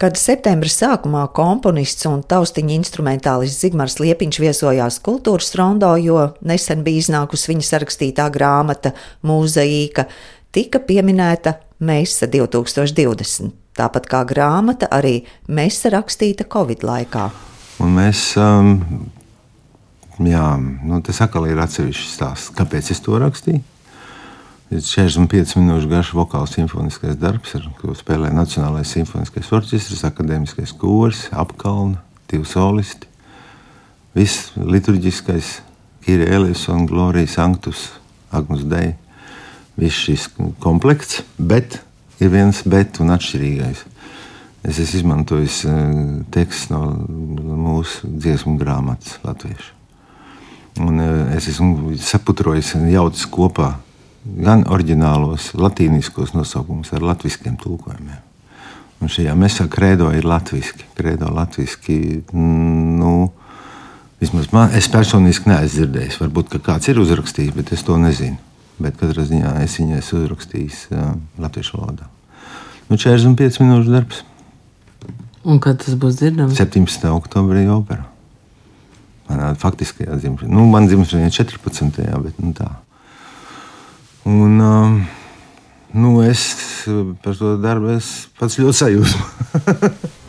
Kad septembra sākumā komponists un taustiņa instrumentālists Zigmārs Liepiņš viesojās kultūras rondo, jo nesen bija iznākusi viņa sarakstītā grāmata Mūzaīka, tika pieminēta Meisa 2020. Tāpat kā grāmata, arī Meisa rakstīta Covid laikā. Un mēs, um, jā, nu, tas atkal ir atsevišķs stāsts, kāpēc es to rakstīju. 45 minūšu garš vokāls simfoniskais darbs, ar ko spēlē Nacionālais simfoniskais orķestris, akadēmiskais kurs, apkalna, divi solisti. Viss liturģiskais, Kirēlis un Glorija Sanctus, Agnus Dei. Viss šis komplekts, bet ir viens bet un atšķirīgais. Es esmu izmantojis eh, tekstu no mūsu dziesmu grāmatas latviešu. Un eh, es esmu saputrojis un jaucis kopā gan oriģinālos latīniskos nosaukumus ar latviskiem tulkojumiem. Un šajā mesā kredo ir latviešu. Kredo latviešu, nu, vismaz man, es personiski neesmu dzirdējis. Varbūt kāds ir uzrakstījis, bet es to nezinu. Bet katrā ziņā es viņai esmu uzrakstījis uh, latviešu valodā. Nu, 45 minūšu darbs. Un kad tas būs dzirdams? 17. oktobrī operā. Manā faktiskajā dzimšanā. Nu, man dzimšanā ir 14. bet nu, tā. Un, um, nu, es par to darbu pats ļoti sajūsmu.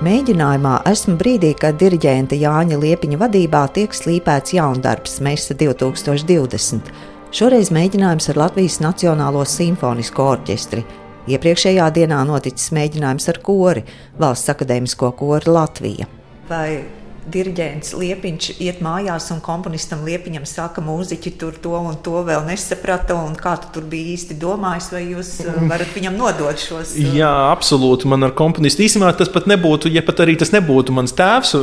Mēģinājumā esmu brīdī, kad diriģenta Jāņa Liepiņa vadībā tiek slīpēts jaundarbs Mesa 2020 Šoreiz mēģinājums ar Latvijas Nacionālo simfonisko orķestri. Iepriekšējā dienā noticis mēģinājums ar kori, Valsts akadēmisko kori Latvija. Vai diriģents Liepiņš iet mājās un komponistam Liepiņam saka, mūziķi tur to un to vēl nesaprata, un kā tu tur bija īsti domājis, vai jūs uh, varat viņam nodot šos? Uh, Jā, absolūti. Man ar komponistu īstenībā tas pat nebūtu, ja pat arī tas nebūtu mans tēvs.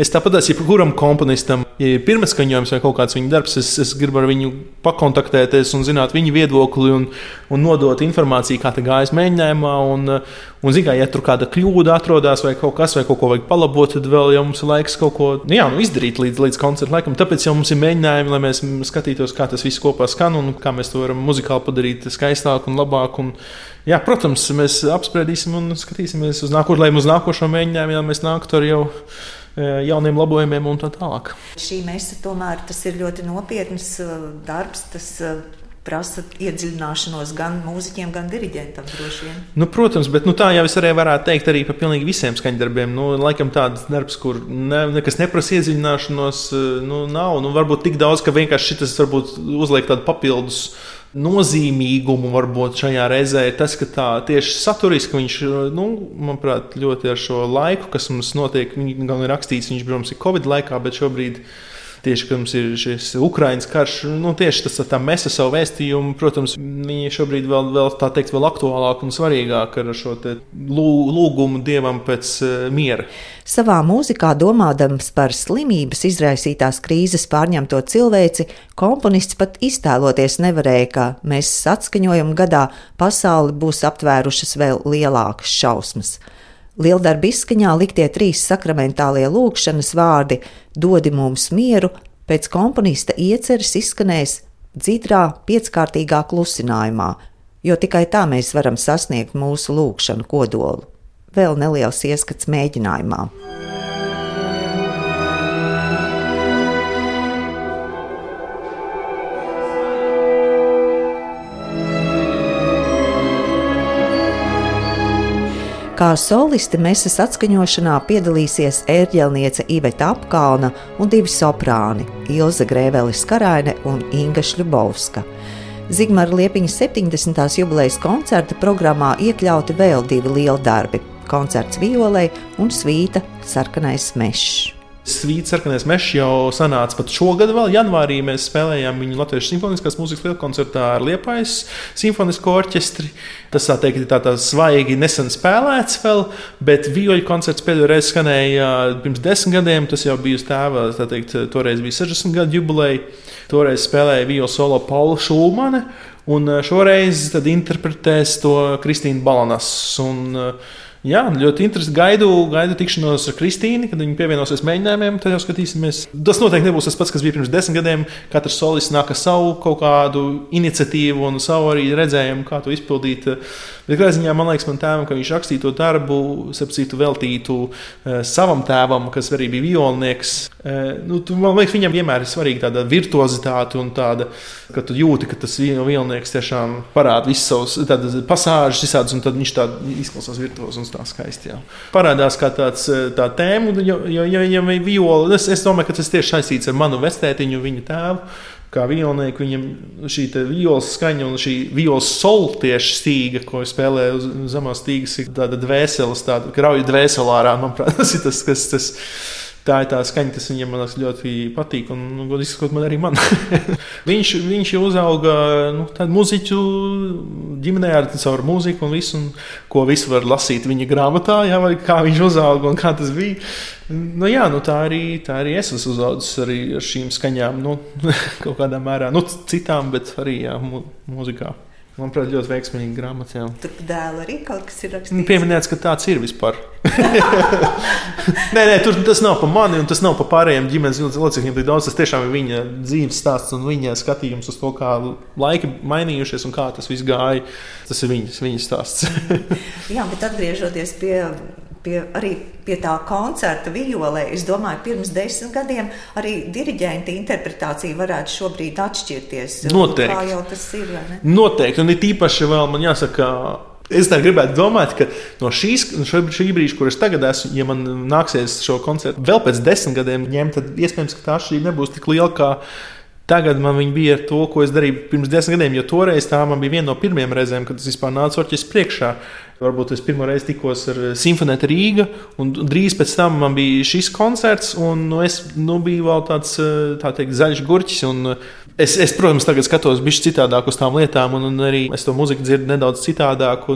Es tāpat esmu jebkuram komponistam, ja ir pirmskaņojums vai kaut kāds viņa darbs, es, es gribu ar viņu pakontaktēties un zināt viņa viedokli un, un nodot informāciju, kā tā gājas mēģinājumā. Un, Un, zināmā ja tur kāda kļūda atrodas vai kaut kas, vai kaut ko vajag palabot, tad vēl jau mums ir laiks kaut ko nu, jā, nu, izdarīt līdz, līdz koncerta laikam. Tāpēc jau mums ir mēģinājumi, lai mēs skatītos, kā tas viss kopā skan un kā mēs to varam muzikāli padarīt skaistāk un labāk. Un, jā, protams, mēs apspriedīsim un skatīsimies uz nākotnē, lai uz nākošo mēģinājumu jau mēs nāktu ar jau e, jauniem labojumiem un tā tālāk. Šī mēsa tomēr tas ir ļoti nopietns e, darbs. Tas, e, prasa iedziļināšanos gan mūziķiem, gan diriģentam. Nu, protams, bet nu, tā jau es arī varētu teikt arī par pilnīgi visiem skaņdarbiem. Nu, laikam tāds darbs, kur ne, nekas neprasa iedziļināšanos, nu, nav. Nu, varbūt tik daudz, ka vienkārši šis uzliek tādu papildus. Nozīmīgumu varbūt šajā reizē ir tas, ka tā tieši saturiski viņš, nu, manuprāt, ļoti ar šo laiku, kas mums notiek, gan ir rakstīts, viņš, protams, ir Covid laikā, bet šobrīd ir tieši, mums ir šis Ukraiņas karš, nu, tieši tas tā mēs ar savu vēstījumu, protams, viņi šobrīd vēl, vēl tā teikt, vēl aktuālāk un svarīgāk ar šo lūgumu dievam pēc uh, miera. Savā mūzikā domādams par slimības izraisītās krīzes pārņemto cilvēci, komponists pat iztēloties nevarēja, ka mēs atskaņojuma gadā pasauli būs aptvērušas vēl lielākas šausmas. Lieldarba izskaņā liktie trīs sakramentālie lūkšanas vārdi dodi mums mieru, pēc komponista ieceres izskanēs dziļā, pieckārtīgā klusinājumā, jo tikai tā mēs varam sasniegt mūsu lūkšanu kodolu. Vēl neliels ieskats mēģinājumā. Kā soliste mesas atskaņošanā piedalīsies ērģelniece Iveta Apkalna un divi soprāni - Ilza Grēvelis Karaine un Inga Šļubovska. Zigmara Liepiņa 70. jubilejas koncerta programmā iekļauti vēl divi lieli darbi - koncerts violei un svīta sarkanais mešs. Svīts sarkanais mežs jau sanāca pat šogad, vēl janvārī. Mēs spēlējām viņu Latvijas simfoniskās mūzikas lielkoncertā ar Liepājas simfonisko orķestri. Tas tā teikt, tā, tā svaigi nesen spēlēts vēl, bet vīļu koncerts pēdējo reizi skanēja pirms desmit gadiem. Tas jau bija uz tēva, tā teikt, toreiz bija 60 gadu jubileja. Toreiz spēlēja vīļu solo Paula Šulmane. Un šoreiz interpretēs to Kristīna Balanas. Un, uh, Jā, ļoti interesanti. Gaidu, gaidu tikšanos ar Kristīnu, kad viņa pievienosies mēģinājumiem. Tad jau skatīsimies. Tas noteikti nebūs tas pats, kas bija pirms desmit gadiem. Katrs solis nāk ar savu kaut kādu iniciatīvu un savu arī redzējumu, kā to izpildīt. Bet kādā ziņā man liekas, man tēvam, ka viņš rakstīja to darbu, sapcītu veltītu uh, savam tēvam, kas arī bija violnieks. Uh, nu, tu, man liekas, viņam vienmēr ir svarīga tāda virtuozitāte un tāda, ka tu jūti, ka tas violnieks tiešām parāda visas savas pasāžas, visādas, un tad viņš tā izklausās virtuozi tā skaisti. Jā. Parādās kā tāds eh, tā tēma, jo, jo, jo, jo viola, es, es domāju, ka tas tieši saistīts ar manu vestētiņu, viņa tēvu. Kā vijolnieku, viņam šī violas skaņa un šī violas sola tieši stīga, ko spēlē uz zemās stīgas, ir tāda dvēseles, tāda krauja dvēselārā. Manuprāt, tas ir tas, kas tas tā ir tā skaņa, kas viņam liekas, ļoti patīk. Un, nu, godīgi sakot, man arī man. viņš, viņš uzauga nu, tādu muziķu ģimenē ar savu mūziku un visu, un, ko visu var lasīt viņa grāmatā, jā, vai kā viņš uzauga un kā tas bija. Nu, jā, nu, tā, arī, tā arī es esmu uzaugusi arī ar šīm skaņām, nu, kaut kādā mērā, nu, citām, bet arī jā, mūzikā. Manuprāt, ļoti veiksmīga grāmata. Tur dēlā arī kaut kas ir rakstīts. Pieminēts, ka tāds ir vispār. nē, nē, tur tas nav par mani un tas nav par pārējiem ģimenes locekļiem. Daudz tas tiešām ir viņa dzīves stāsts un viņa skatījums uz to, kā laiki mainījušies un kā tas viss gāja. Tas ir viņas, viņas stāsts. Jā, bet atgriežoties pie pie, arī pie tā koncerta violē. Es domāju, pirms desmit gadiem arī diriģenta interpretācija varētu šobrīd atšķirties. Noteikti. Kā jau tas ir? Noteikti. Un it īpaši vēl man jāsaka. Es tā gribētu domāt, ka no šīs, šī brīža, kur es tagad esmu, ja man nāksies šo koncertu vēl pēc desmit gadiem ņemt, tad iespējams, ka tā atšķirība nebūs tik liela kā Tagad man bija ar to, ko es darīju pirms desmit gadiem, jo toreiz tā bija viena no pirmajām reizēm, kad es vispār nācu orķestras priekšā. Varbūt es pirmo reizi tikos ar eh, Simfonētu Rīgā, un drīz pēc tam man bija šis koncerts, un nu, es nu, biju vēl tāds eh, tā teikt, zaļš gurķis. Eh, es, es, protams, tagad skatos bišķi citādāk uz tām lietām, un, un arī es to mūziku dzirdu nedaudz citādāk.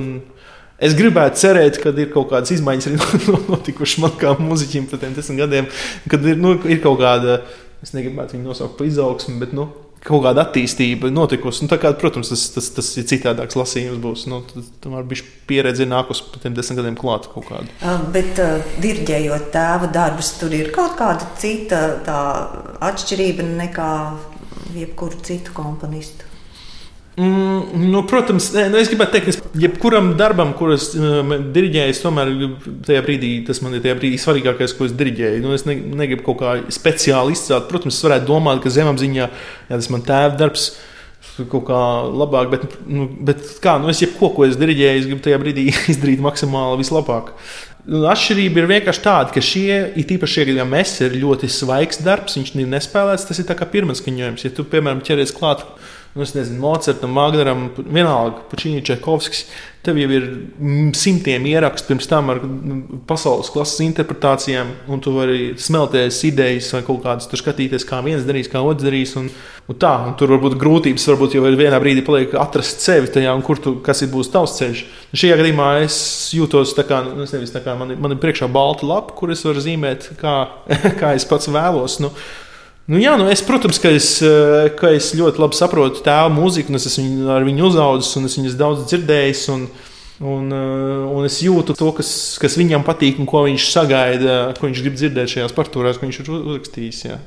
Es gribētu cerēt, ka ir kaut kādas izmaiņas arī notikušas man kā muzeķim pēc desmit gadiem, kad ir, nu, ir kaut kāda es negribētu viņu nosaukt par izaugsmu, bet nu, kaut kāda attīstība notikusi. Nu, kā, protams, tas, tas, tas ir citādāks lasījums. Būs, nu, tam var būt pieredze nākus pa tiem desmit gadiem klāt kaut kādu. Uh, bet, uh, diriģējot tēva darbus, tur ir kaut kāda cita atšķirība nekā jebkuru citu komponistu. Mm, nu, protams, nē, nu es gribētu teikt, ka jebkuram darbam, kuras uh, diriģēju, tomēr tajā brīdī tas man ir tajā brīdī svarīgākais, ko es diriģēju. Nu, es ne, negribu kaut kā speciāli izcelt. Protams, es varētu domāt, ka zemapziņā jā, tas man tēva darbs. Kaut kā labāk, bet, nu, bet kā, nu es jebko, ko es diriģēju, es gribu tajā brīdī izdarīt maksimāli vislabāk. Nu, atšķirība ir vienkārši tāda, ka šie, it īpaši šie gadījumi, ir ļoti svaigs darbs, viņš ir nespēlēts. Tas ir kā pirmais skaņojums. Ja tu, piemēram, ķeries klāt nu, nezinu, Mocertam, Magnaram, vienalga, Puķīņa, Čekovskis. Tev jau ir simtiem ierakstu pirms tam ar pasaules klases interpretācijām, un tu vari smelties idejas vai kaut kādas, tur skatīties, kā viens darīs, kā otrs darīs. Un, un tā, un tur varbūt grūtības, varbūt jau vienā brīdī paliek atrast sevi tajā, un kur tu, kas ir būs tavs ceļš. Un šajā gadījumā es jūtos tā kā, nu, es nevis tā kā man, man ir priekšā balta lapa, kur es varu zīmēt, kā, kā es pats vēlos. Nu, Nu, jā, nu es, protams, ka es, eh, ka es ļoti labi saprotu tēva mūziku, un es esmu ar viņu uzaugusi, un es viņas daudz dzirdējis. Un, un, eh, un es jūtu to, kas, kas viņam patīk, un ko viņš sagaida, ko viņš grib dzirdēt šajās partitūrās, ko viņš ir uzrakstījis. Jā.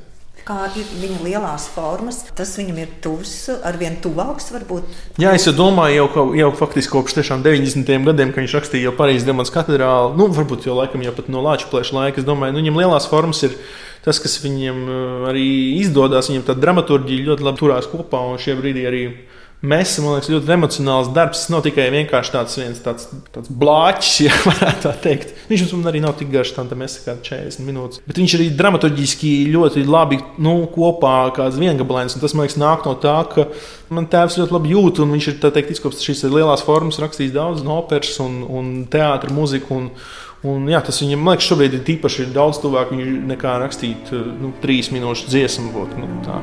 Kā ir viņa lielās formas, tas viņam ir tuvs, arvien tuvāks. Varbūt. Jā, es jau domāju, jau, jau faktiski kopš 90. gadiem, kad viņš rakstīja jau Parīzes Dienas katedrāli, nu, varbūt jau laikam jau pat no Lāča plēša laika. Es domāju, nu, viņam lielās formas ir tas, kas viņam uh, arī izdodas, viņam tā dramaturģija ļoti labi turās kopā un šie brīdi arī. Mēs, man liekas, ļoti emocionāls darbs. Tas nav tikai vienkārši tāds viens tāds, tāds blāķis, ja varētu tā teikt. Viņš mums arī nav tik garš, tā mēs kā 40 minūtes. Bet viņš arī dramaturgiski ļoti labi nu, kopā kā viengabalains. Tas, man liekas, nāk no tā, ka man tēvs ļoti labi jūt, un viņš ir teikt, izkops šīs lielās formas, rakstījis daudz no operas un, un teātra mūziku. Un, Un, jā, tas viņam, man liekas, šobrīd ir īpaši daudz tuvāk nekā rakstīt nu, trīs minūšu dziesmu. Būt, nu, tā.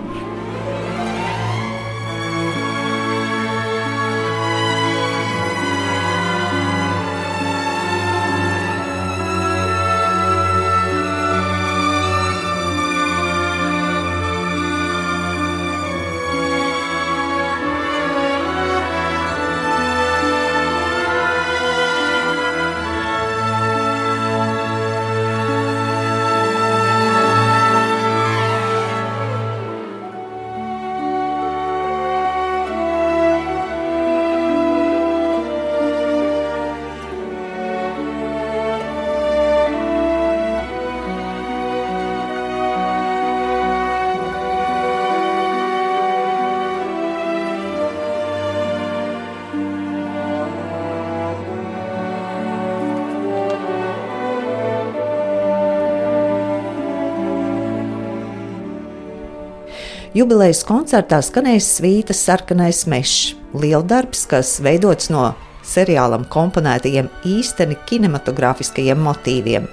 Jubilejas koncertā skanēs svītas sarkanais mežs, lieldarbs, kas veidots no seriālam komponētajiem īsteni kinematogrāfiskajiem motīviem.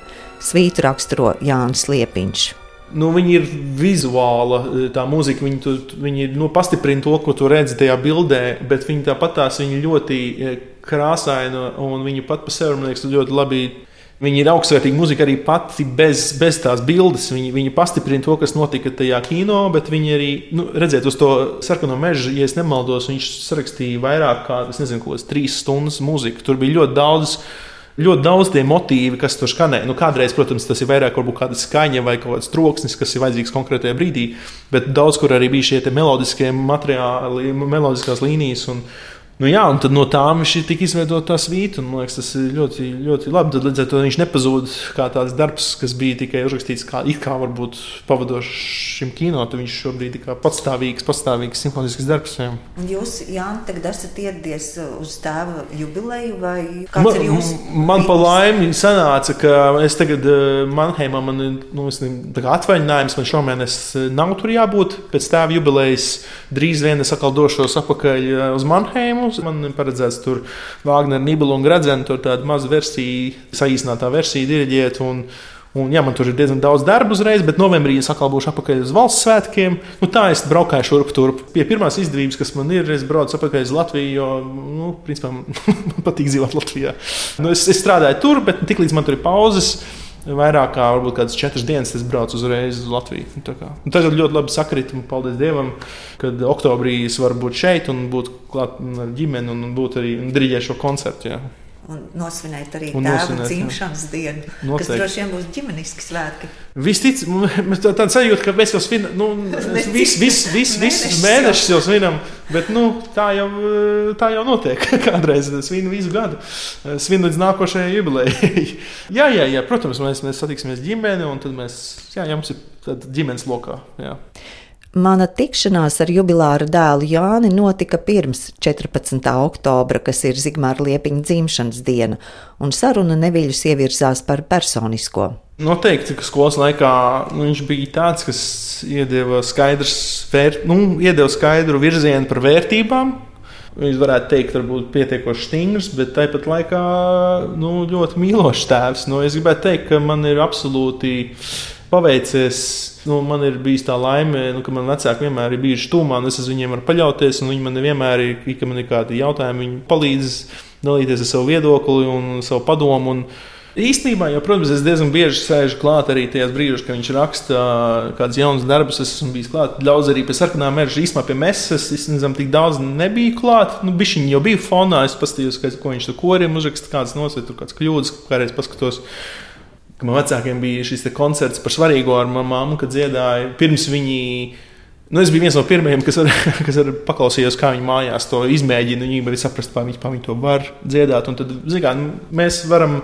Svītu raksturo Jānis Liepiņš. Nu, viņi ir vizuāla, tā mūzika, viņi, tu, viņi nu, pastiprina to, ko tu redzi tajā bildē, bet viņi tāpat tās viņi ļoti eh, krāsaini un viņi pat par sevi, man liekas, ļoti labi Viņi ir augstsvērtīga muzika arī pati bez, bez tās bildes. Viņi, viņi pastiprina to, kas notika tajā kino, bet viņi arī, nu, redziet, uz to sarkano mežu, ja nemaldos, viņš sarakstīja vairāk kā, nezinu, ko, trīs stundas mūziku. Tur bija ļoti daudz. Ļoti daudz tie motīvi, kas tur skanē. Nu, kādreiz, protams, tas ir vairāk kāda skaņa vai kaut kāds troksnis, kas ir vajadzīgs konkrētajā brīdī, bet daudz kur arī bija šie melodiskie materiāli, melodiskās līnijas. Un, Nu, jā, un no tām viņš tika izveidota tā svīta. Man liekas, tas ir ļoti, ļoti labi. Tad līdz ar to viņš nepazūd kā tāds darbs, kas bija tikai uzrakstīts kā, kā varbūt pavadošs šim kino. Tad viņš šobrīd ir patstāvīgs, patstāvīgs simfonisks darbs. Jā. Jūs, Jānis, tagad esat ieradies uz tēva jubileju vai kāds man, ir jūsu? Man pa laimi sanāca, ka es tagad eh, Manheimā man nu, atvaļinājums, man šomēnes eh, nav tur jābūt. Pēc tēva jubilejas drīz vien es atkal došos atpakaļ eh, uz Manheimu mums. Man paredzēts tur Wagner, Nibelu un Gradzenu, tur tāda maza versija, saīsinātā versija diriģēt. Un, Un, jā, man tur ir diezgan daudz darba uzreiz, bet novembrī es atkal būšu atpakaļ uz valsts svētkiem. Nu, tā es braukāju šurp turp. Pie pirmās izdevības, kas man ir, es braucu atpakaļ uz Latviju, jo, nu, principā, man patīk dzīvot Latvijā. Nu, es, es strādāju tur, bet tiklīdz man tur ir pauzes vairāk kā varbūt kādas četras dienas es braucu uzreiz uz Latviju. Nu, tagad ļoti labi sakrit, un paldies Dievam, ka oktobrī es varu būt šeit un būt klāt ar ģimeni un būt arī driģēt šo koncertu. Jā un nosvinēt arī un tēva dzimšanas dienu, Noteikti. kas droši vien būs ģimeniski svētki. Visticamāk, tā, tā sajūta, ka mēs jau svinam, nu, visus vis, vis, vis, mēnešus jau svinam, bet nu, tā, jau, tā jau notiek. Kādreiz svinu visu gadu, svinu līdz nākošajai jubilejai. jā, jā, jā, protams, mēs, mēs satiksimies ģimeni, un tad mēs, jā, jā mums ir ģimenes lokā. Jā. Mana tikšanās ar jubilāru dēlu Jāni notika pirms 14. oktobra, kas ir Zigmāra Liepiņa dzimšanas diena, un saruna neviļus ievirzās par personisko. Noteikti, ka skolas laikā nu, viņš bija tāds, kas iedeva, skaidrs, vēr, nu, iedeva skaidru virzienu par vērtībām. Viņš varētu teikt, varbūt pietiekoši stingrs, bet tāpat laikā nu, ļoti mīlošs tēvs. Nu, es gribētu teikt, ka man ir absolūti paveicies. Nu, man ir bijusi tā laime, nu, ka man vecāki vienmēr ir bijuši tūmā, un es uz viņiem varu paļauties. Viņi man vienmēr ir, ja man ir kādi jautājumi, viņi palīdz dalīties ar savu viedokli un savu padomu. Un, Īstenībā, jau, protams, es diezgan bieži sēžu klāt arī tajos brīžos, kad viņš raksta kādus jaunus darbus. Es esmu bijis klāt daudz arī pie sarkanā meža, īstenībā pie mesas. Es nezinu, tik daudz nebiju klāt. Nu, Bišķiņi jau bija fonā. Es paskatījos, ko viņš tur koriem uzraksta, kādas nosveitas, tur kādas kļūdas, kādreiz paskatos ka man vecākiem bija šis koncerts par svarīgo ar manu māmu, kad dziedāja pirms viņi. Nu, es biju viens no pirmajiem, kas, ar, kas ar paklausījos, kā viņi mājās to izmēģina. Viņi arī saprast, kā viņi, viņi to var dziedāt. Un tad, kā, mēs varam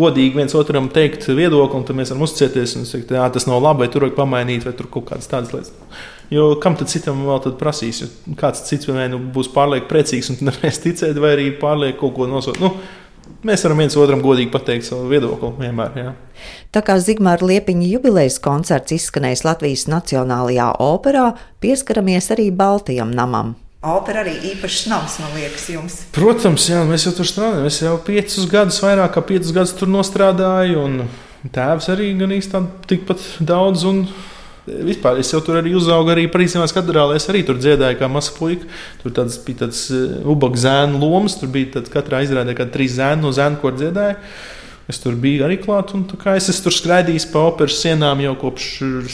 godīgi viens otram teikt viedokli, un tad mēs varam uzticēties un teikt, ka tas nav labi, vai tur vajag pamainīt, vai tur kaut kādas tādas lietas. Jo kam tad citam vēl tad prasīs? Kāds cits vai nu būs pārlieku priecīgs un nevarēs ticēt, vai arī pārlieku kaut ko nosūtīt. Nu, Mēs varam viens otram godīgi pateikt savu viedokli vienmēr. Jā. Tā kā Zigmāra Liepiņa jubilejas koncerts izskanējis Latvijas Nacionālajā operā, pieskaramies arī Baltijam namam. Opera arī īpašs nams, man liekas, jums. Protams, jā, mēs jau tur strādājam. Es jau piecus gadus, vairāk kā piecus gadus tur nostrādāju, un tēvs arī gan īstenībā tikpat daudz. Un Vispār es jau tur arī uzaugu, arī Parīzes katedrālē. Es arī tur dziedāju, kā mazs puika. Tur tāds, bija tāds uh, ubaga zēnu lomas, tur bija tāds, katrā izrādē kā trīs zēnu no zēnu, ko dziedāju. Es tur biju arī klāt, un es esmu tur skraidījis pa operas sienām jau kopš,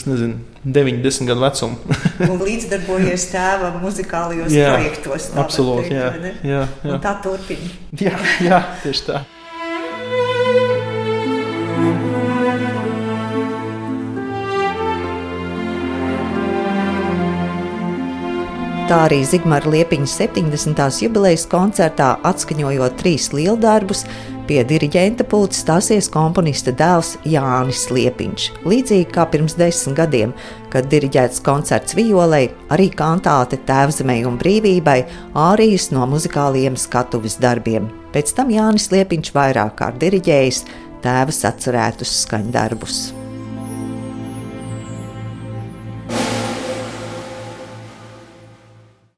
nezinu, 9, 10 gadu vecuma. un līdzdarbojies tēva muzikālajos jā, projektos. Absolūti, jā, jā, jā. Un tā turpina. Jā, jā, tieši tā. Tā arī Zigmāra Liepiņa 70. jubilejas koncertā atskaņojot trīs lieldarbus, pie diriģenta pulca stāsies komponista dēls Jānis Liepiņš. Līdzīgi kā pirms desmit gadiem, kad diriģēts koncerts violei, arī kantāte Tēvzemē un brīvībai, ārijas no muzikāliem skatuves darbiem. Pēc tam Jānis Liepiņš vairāk kārt diriģējis tēvas atcerētus skaņdarbus.